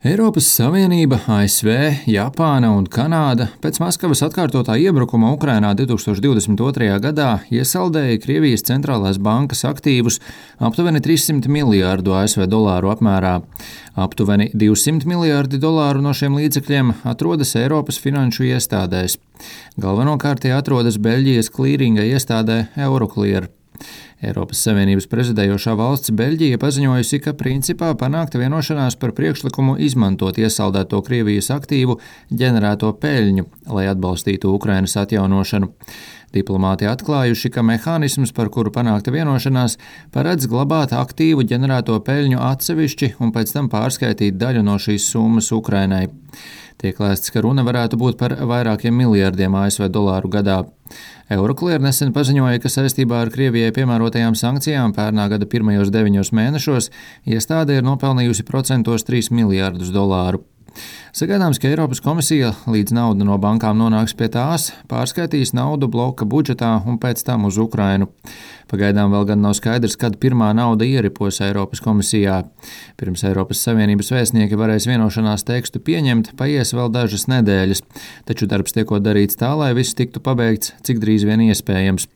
Eiropas Savienība, ASV, Japāna un Kanāda pēc Maskavas atkārtotā iebrukuma Ukrainā 2022. gadā iesaldēja Krievijas centrālās bankas aktīvus aptuveni 300 miljārdu ASV dolāru apmērā. Aptuveni 200 miljārdi dolāru no šiem līdzekļiem atrodas Eiropas finanšu iestādēs. Galvenokārt tie atrodas Beļģijas klīringa iestādē Euroclear. Eiropas Savienības prezidējošā valsts Beļģija paziņojusi, ka principā panākta vienošanās par priekšlikumu izmantot iesaldēto Krievijas aktīvu ģenerēto peļņu, lai atbalstītu Ukrainas atjaunošanu. Diplomāti atklājuši, ka mehānisms, par kuru panākta vienošanās, paredz glabāt aktīvu ģenerēto peļņu atsevišķi un pēc tam pārskaitīt daļu no šīs summas Ukrainai. Tiek lēsts, ka runa varētu būt par vairākiem miljardiem ASV dolāru gadā. Euroclear nesen paziņoja, ka saistībā ar Krievijai piemērotajām sankcijām pērnā gada pirmajos deviņos mēnešos iestāde ir nopelnījusi procentos 3 miljārdus dolāru. Sagaidāms, ka Eiropas komisija, līdz nauda no bankām nonāks pie tās, pārskaitīs naudu bloka budžetā un pēc tam uz Ukrainu. Pagaidām vēl gan nav skaidrs, kad pirmā nauda ieripos Eiropas komisijā. Pirms Eiropas Savienības vēstnieki varēs vienošanās tekstu pieņemt, paies vēl dažas nedēļas, taču darbs tiekot darīts tā, lai viss tiktu pabeigts cik drīz vien iespējams.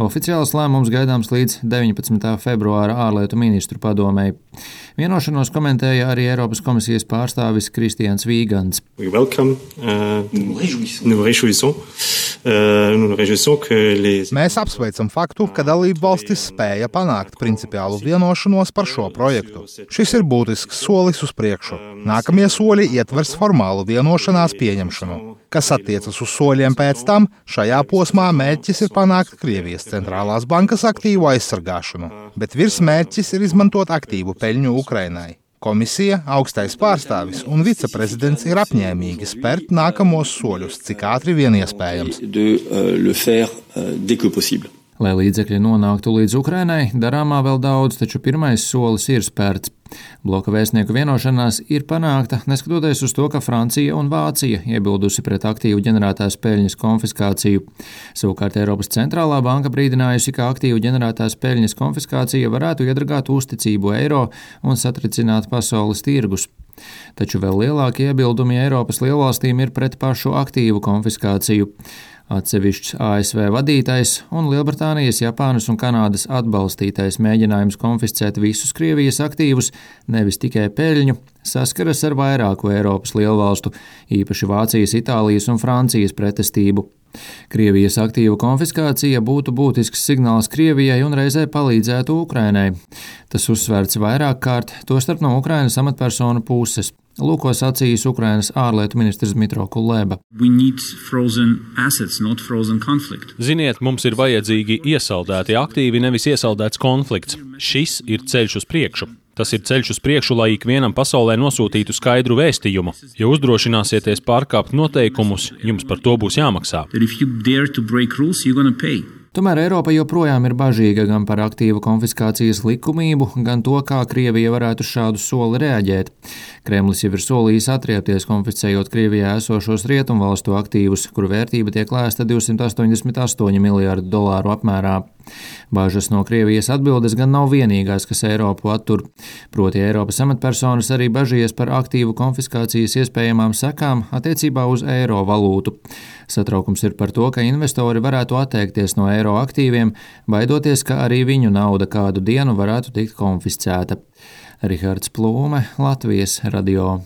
Oficiāls lēmums gaidāms līdz 19. februāra ārlietu ministru padomēji. Vienošanos komentēja arī Eiropas komisijas pārstāvis Kristians. Welcome, uh, nous réjouissons. Uh, Mēs apsveicam faktu, ka dalību valstis spēja panākt principiālu vienošanos par šo projektu. Šis ir būtisks solis uz priekšu. Nākamie soļi ietvers formālu vienošanās pieņemšanu. Kas attiecas uz soļiem pēc tam, šajā posmā mērķis ir panākt Krievijas centrālās bankas aktīvu aizsargāšanu, bet virsmērķis ir izmantot aktīvu peļņu Ukrainai. Komisija, augstais pārstāvis un viceprezidents ir apņēmīgi spērt nākamos soļus, cik ātri vien iespējams. Lai līdzekļi nonāktu līdz Ukrainai, darāmā vēl daudz, taču pirmais solis ir spērts. Bloka vēstnieku vienošanās ir panākta, neskatoties uz to, ka Francija un Vācija iebildusi pret aktīvu ģenerētās peļņas konfiskāciju. Savukārt Eiropas centrālā banka brīdinājusi, ka aktīvu ģenerētās peļņas konfiskācija varētu iedragāt uzticību eiro un satricināt pasaules tirgus. Taču vēl lielākie iebildumi Eiropas lielvalstīm ir pret pašu aktīvu konfiskāciju. Atsevišķs ASV vadītais un Lielbritānijas, Japānas un Kanādas atbalstītais mēģinājums konfiscēt visus Krievijas aktīvus, nevis tikai peļņu, saskaras ar vairāku Eiropas lielvalstu, īpaši Vācijas, Itālijas un Francijas pretestību. Krievijas aktīvu konfiskācija būtu būtisks signāls Krievijai un reizē palīdzētu Ukrainai. Tas uzsvērts vairāk kārt, tostarp no Ukrainas amatpersonu puses. Lūko sacījis Ukrainas ārlietu ministrs Mitro Kulēba. Assets, Ziniet, mums ir vajadzīgi iesaldēti aktīvi, nevis iesaldēts konflikts. Šis ir ceļš uz priekšu. Tas ir ceļš uz priekšu, lai ikvienam pasaulē nosūtītu skaidru vēstījumu. Ja uzdrošināsieties pārkāpt noteikumus, jums par to būs jāmaksā. Tomēr Eiropa joprojām ir bažīga gan par aktīvu konfiskācijas likumību, gan to, kā Krievija varētu šādu soli reaģēt. Kremlis jau ir solījis atriepties, konfiscējot Krievijā esošos rietumvalstu aktīvus, kuru vērtība tiek lēsta 288 miljārdu dolāru apmērā. Bāžas no Krievijas atbildes gan nav vienīgās, kas Eiropu attur. Proti, Eiropas amatpersonas arī bažījies par aktīvu konfiskācijas iespējamām sekām attiecībā uz eiro valūtu. Satraukums ir par to, ka investori varētu atteikties no eiro aktīviem, baidoties, ka arī viņu nauda kādu dienu varētu tikt konfiscēta. Rihards Plūme, Latvijas radio.